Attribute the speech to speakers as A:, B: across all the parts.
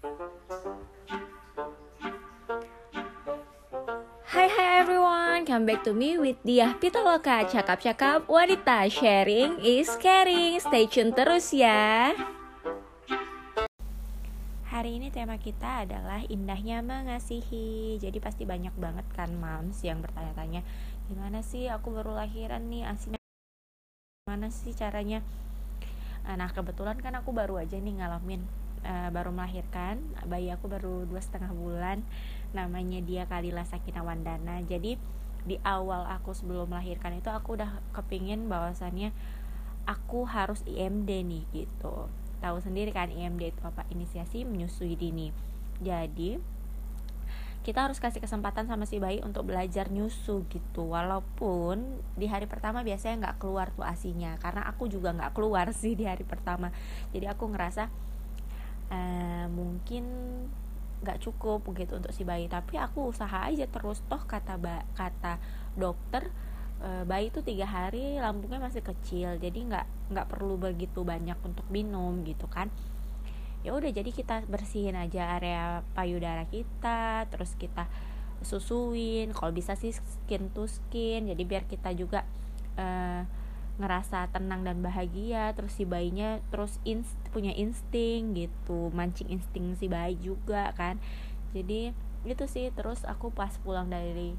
A: Hai hai everyone, come back to me with Diah Pitaloka. Cakap-cakap wanita, sharing is caring. Stay tune terus ya. Hari ini tema kita adalah indahnya mengasihi. Jadi pasti banyak banget kan moms yang bertanya-tanya Gimana sih? Aku baru lahiran nih asinya Gimana sih caranya? Nah kebetulan kan aku baru aja nih ngalamin uh, baru melahirkan bayi aku baru dua setengah bulan namanya dia Kalila Sakina Wandana. Jadi di awal aku sebelum melahirkan itu aku udah kepingin bahwasannya aku harus IMD nih gitu. Tahu sendiri kan IMD itu apa? Inisiasi menyusui dini. Jadi kita harus kasih kesempatan sama si bayi untuk belajar nyusu gitu. Walaupun di hari pertama biasanya nggak keluar tuh asinya karena aku juga nggak keluar sih di hari pertama. Jadi aku ngerasa uh, mungkin nggak cukup gitu untuk si bayi. Tapi aku usaha aja terus. Toh kata ba kata dokter uh, bayi itu tiga hari lambungnya masih kecil. Jadi nggak nggak perlu begitu banyak untuk minum gitu kan. Ya udah jadi kita bersihin aja area payudara kita terus kita susuin. Kalau bisa sih skin to skin. Jadi biar kita juga uh, ngerasa tenang dan bahagia terus si bayinya terus inst punya insting gitu mancing insting si bayi juga kan. Jadi itu sih. Terus aku pas pulang dari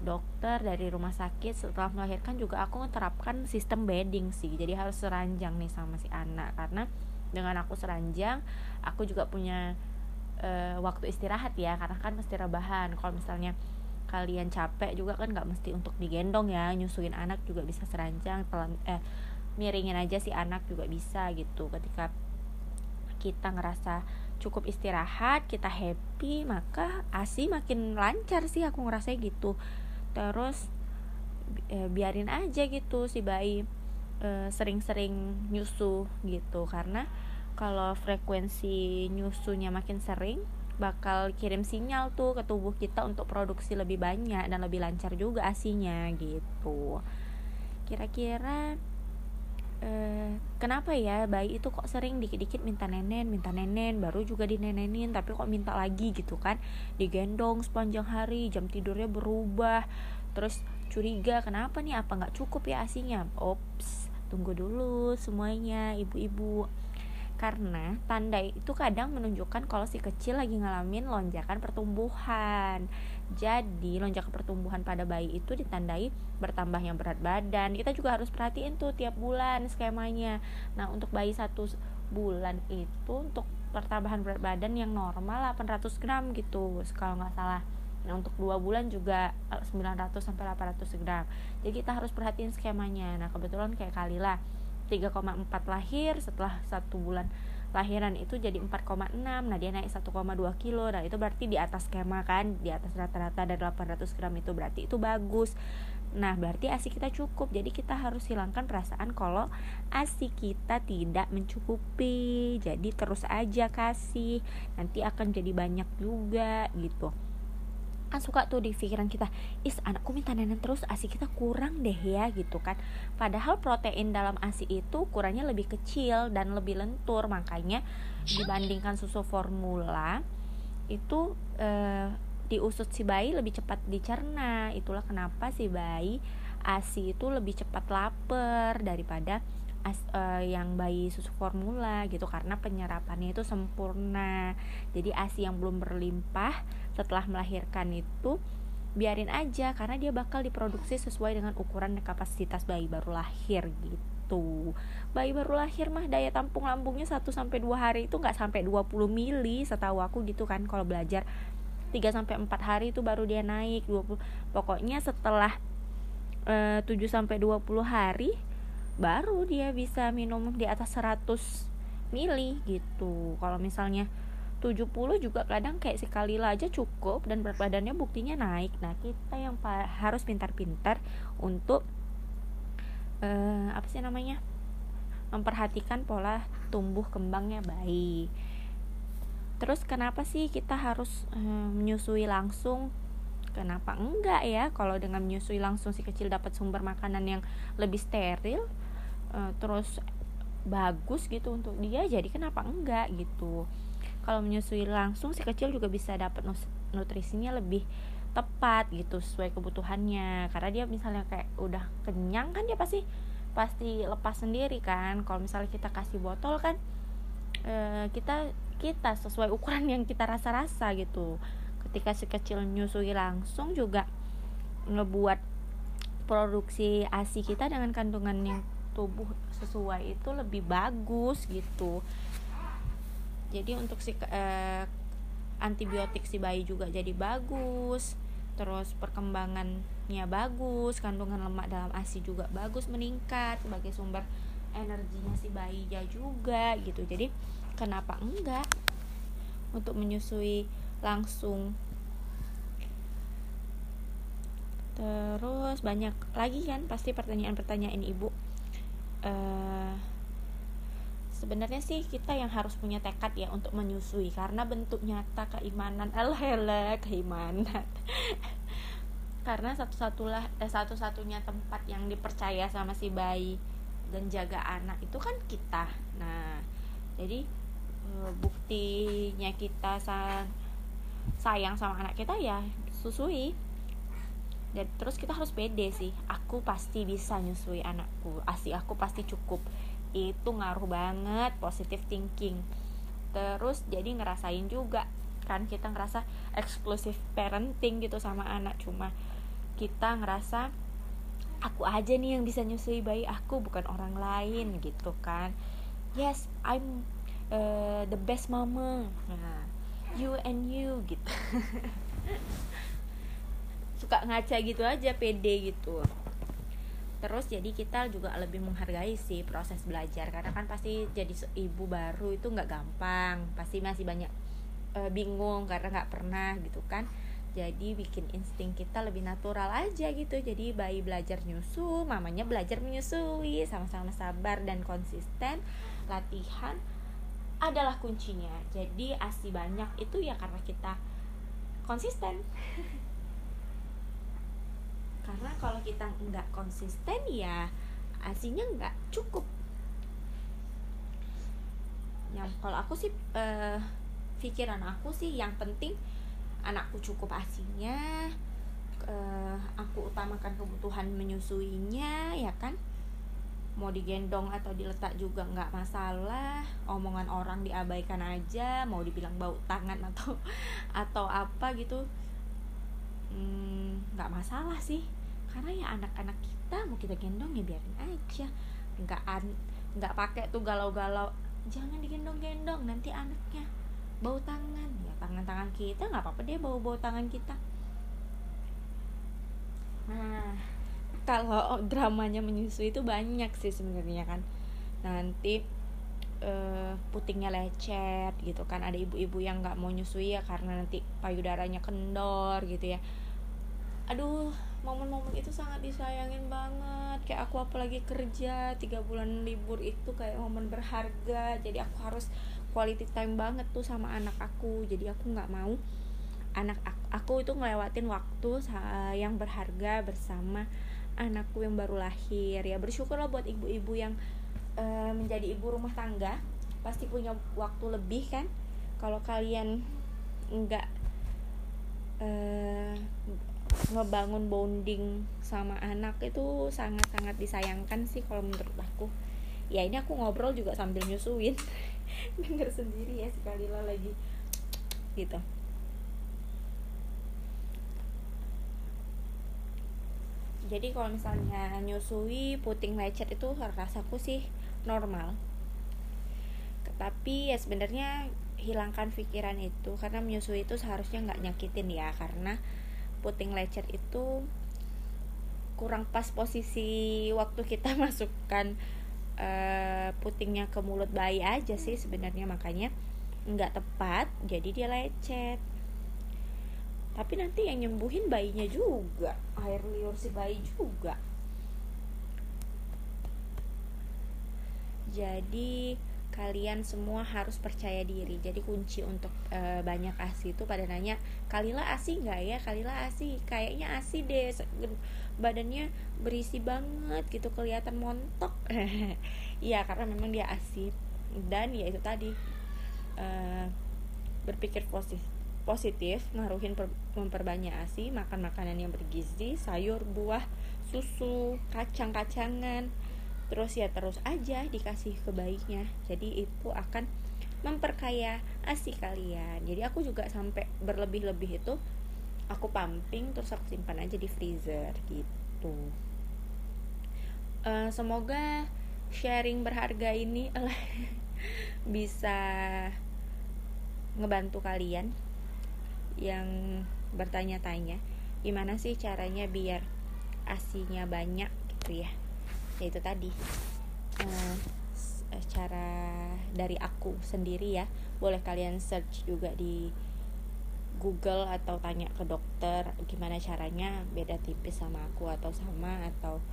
A: dokter dari rumah sakit setelah melahirkan juga aku menerapkan sistem bedding sih. Jadi harus seranjang nih sama si anak. Karena dengan aku seranjang aku juga punya uh, waktu istirahat ya. Karena kan mesti rebahan. Kalau misalnya kalian capek juga kan nggak mesti untuk digendong ya nyusuin anak juga bisa seranjang pelan eh miringin aja si anak juga bisa gitu. Ketika kita ngerasa cukup istirahat kita happy maka asi makin lancar sih aku ngerasa gitu. Terus e, biarin aja gitu si bayi sering-sering e, nyusu gitu. Karena kalau frekuensi nyusunya makin sering bakal kirim sinyal tuh ke tubuh kita untuk produksi lebih banyak dan lebih lancar juga asinya gitu. Kira-kira eh, kenapa ya bayi itu kok sering dikit-dikit minta nenen minta nenen baru juga dinenenin tapi kok minta lagi gitu kan? Digendong sepanjang hari jam tidurnya berubah terus curiga kenapa nih? Apa nggak cukup ya asinya? Ops tunggu dulu semuanya ibu-ibu karena tanda itu kadang menunjukkan kalau si kecil lagi ngalamin lonjakan pertumbuhan. Jadi lonjakan pertumbuhan pada bayi itu ditandai bertambahnya berat badan. Kita juga harus perhatiin tuh tiap bulan skemanya. Nah untuk bayi satu bulan itu untuk pertambahan berat badan yang normal 800 gram gitu kalau nggak salah. Nah untuk dua bulan juga 900 sampai 800 gram. Jadi kita harus perhatiin skemanya. Nah kebetulan kayak Kalila 3,4 lahir setelah satu bulan lahiran itu jadi 4,6 nah dia naik 1,2 kilo nah itu berarti di atas skema kan di atas rata-rata dari 800 gram itu berarti itu bagus. Nah berarti asi kita cukup jadi kita harus hilangkan perasaan kalau asi kita tidak mencukupi jadi terus aja kasih nanti akan jadi banyak juga gitu kan suka tuh di pikiran kita is anakku minta nenek terus asi kita kurang deh ya gitu kan. Padahal protein dalam asi itu ukurannya lebih kecil dan lebih lentur makanya dibandingkan susu formula itu eh, diusut si bayi lebih cepat dicerna. Itulah kenapa si bayi asi itu lebih cepat lapar daripada as, uh, yang bayi susu formula gitu karena penyerapannya itu sempurna. Jadi asi yang belum berlimpah setelah melahirkan itu biarin aja karena dia bakal diproduksi sesuai dengan ukuran dan kapasitas bayi baru lahir gitu. Bayi baru lahir mah daya tampung lambungnya 1 sampai 2 hari itu nggak sampai 20 mili setahu aku gitu kan kalau belajar. 3 sampai 4 hari itu baru dia naik 20 pokoknya setelah eh, 7 sampai 20 hari baru dia bisa minum di atas 100 mili gitu. Kalau misalnya 70 juga kadang kayak sekali aja cukup dan berat badannya buktinya naik. Nah kita yang harus pintar-pintar untuk uh, apa sih namanya? Memperhatikan pola tumbuh kembangnya bayi terus kenapa sih kita harus uh, menyusui langsung? Kenapa enggak ya? Kalau dengan menyusui langsung si kecil dapat sumber makanan yang lebih steril uh, terus bagus gitu untuk dia jadi kenapa enggak gitu. Kalau menyusui langsung si kecil juga bisa dapat nutrisinya lebih tepat gitu sesuai kebutuhannya. Karena dia misalnya kayak udah kenyang kan dia pasti pasti lepas sendiri kan. Kalau misalnya kita kasih botol kan e, kita kita sesuai ukuran yang kita rasa-rasa gitu. Ketika si kecil nyusui langsung juga ngebuat produksi ASI kita dengan kandungan yang tubuh sesuai itu lebih bagus gitu. Jadi untuk si eh, antibiotik si bayi juga jadi bagus terus perkembangannya bagus kandungan lemak dalam ASI juga bagus meningkat sebagai sumber energinya si bayi ya juga gitu. Jadi kenapa enggak untuk menyusui langsung? Terus banyak lagi kan pasti pertanyaan-pertanyaan ibu uh, sebenarnya sih kita yang harus punya tekad ya untuk menyusui karena bentuk nyata keimanan alhamdulillah keimanan. Karena satu-satulah eh, satu-satunya tempat yang dipercaya sama si bayi dan jaga anak itu kan kita. Nah jadi eh, buktinya kita sayang sama anak kita ya susui dan terus kita harus pede sih. Aku pasti bisa nyusui anakku. Asi aku pasti cukup. Itu ngaruh banget positive thinking. Terus jadi ngerasain juga kan kita ngerasa eksklusif parenting gitu sama anak. Cuma kita ngerasa aku aja nih yang bisa nyusui bayi aku bukan orang lain gitu kan. Yes I'm uh, the best mama. Nah you and you gitu suka ngaca gitu aja pede gitu. Terus jadi kita juga lebih menghargai sih proses belajar karena kan pasti jadi ibu baru itu nggak gampang pasti masih banyak e, bingung karena nggak pernah gitu kan. Jadi bikin insting kita lebih natural aja gitu. Jadi bayi belajar nyusu mamanya belajar menyusui sama-sama sabar dan konsisten latihan adalah kuncinya. Jadi asi banyak itu ya karena kita konsisten kalau kita nggak konsisten ya asinya nggak cukup. Yang kalau aku sih uh, pikiran aku sih yang penting anakku cukup asinya uh, aku utamakan kebutuhan menyusuinya ya kan? Mau digendong atau diletak juga nggak masalah omongan orang diabaikan aja mau dibilang bau tangan atau atau apa gitu hmm, nggak hmm, masalah sih karena ya anak-anak kita mau kita gendong ya biarin aja. Nggak an nggak pakai tuh galau-galau. Jangan digendong-gendong nanti anaknya bau tangan. Ya tangan-tangan kita nggak apa-apa dia bau-bau tangan kita. Nah kalau dramanya menyusui itu banyak sih sebenarnya kan. Nanti uh, putingnya lecet gitu kan. Ada ibu-ibu yang nggak mau nyusui ya karena nanti payudaranya kendor gitu ya. Aduh momen-momen itu sangat disayangin banget. Kayak aku apalagi kerja tiga bulan libur itu kayak momen berharga. Jadi aku harus quality time banget tuh sama anak aku. Jadi aku nggak mau anak aku, aku itu ngelewatin waktu yang berharga bersama anakku yang baru lahir. Ya bersyukurlah buat ibu-ibu yang uh, menjadi ibu rumah tangga. Pasti punya waktu lebih kan. Kalau kalian nggak uh, ngebangun bonding sama anak itu sangat-sangat disayangkan sih kalau menurut aku. Ya ini aku ngobrol juga sambil nyusuin. Denger sendiri ya sekali lah lagi. Gitu. Jadi kalau misalnya nyusui puting lecet itu rasaku sih normal. Tapi ya sebenarnya hilangkan pikiran itu karena menyusui itu seharusnya nggak nyakitin ya karena puting lecet itu kurang pas posisi waktu kita masukkan uh, putingnya ke mulut bayi aja sih sebenarnya. Makanya nggak tepat jadi dia lecet. Tapi nanti yang nyembuhin bayinya juga air liur si bayi juga. Jadi kalian semua harus percaya diri. Jadi kunci untuk e, banyak asi itu pada nanya kalilah asi nggak ya? Kalilah asi kayaknya asi deh. Badannya berisi banget gitu kelihatan montok. Iya karena memang dia asi dan ya itu tadi e, berpikir positif positif ngaruhin per, memperbanyak asi makan makanan yang bergizi sayur buah susu kacang-kacangan terus ya terus aja dikasih kebaiknya jadi itu akan memperkaya asi kalian. Jadi aku juga sampai berlebih-lebih itu aku pumping terus aku simpan aja di freezer gitu. Uh, semoga sharing berharga ini bisa ngebantu kalian yang bertanya-tanya gimana sih caranya biar asinya banyak gitu ya yaitu tadi. Uh, cara dari aku sendiri ya. Boleh kalian search juga di Google atau tanya ke dokter gimana caranya beda tipis sama aku atau sama atau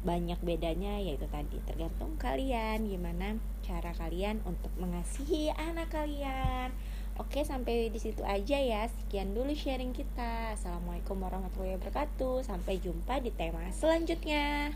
A: banyak bedanya yaitu tadi. Tergantung kalian gimana cara kalian untuk mengasihi anak kalian. Oke sampai di situ aja ya. Sekian dulu sharing kita. Assalamualaikum warahmatullahi wabarakatuh. Sampai jumpa di tema selanjutnya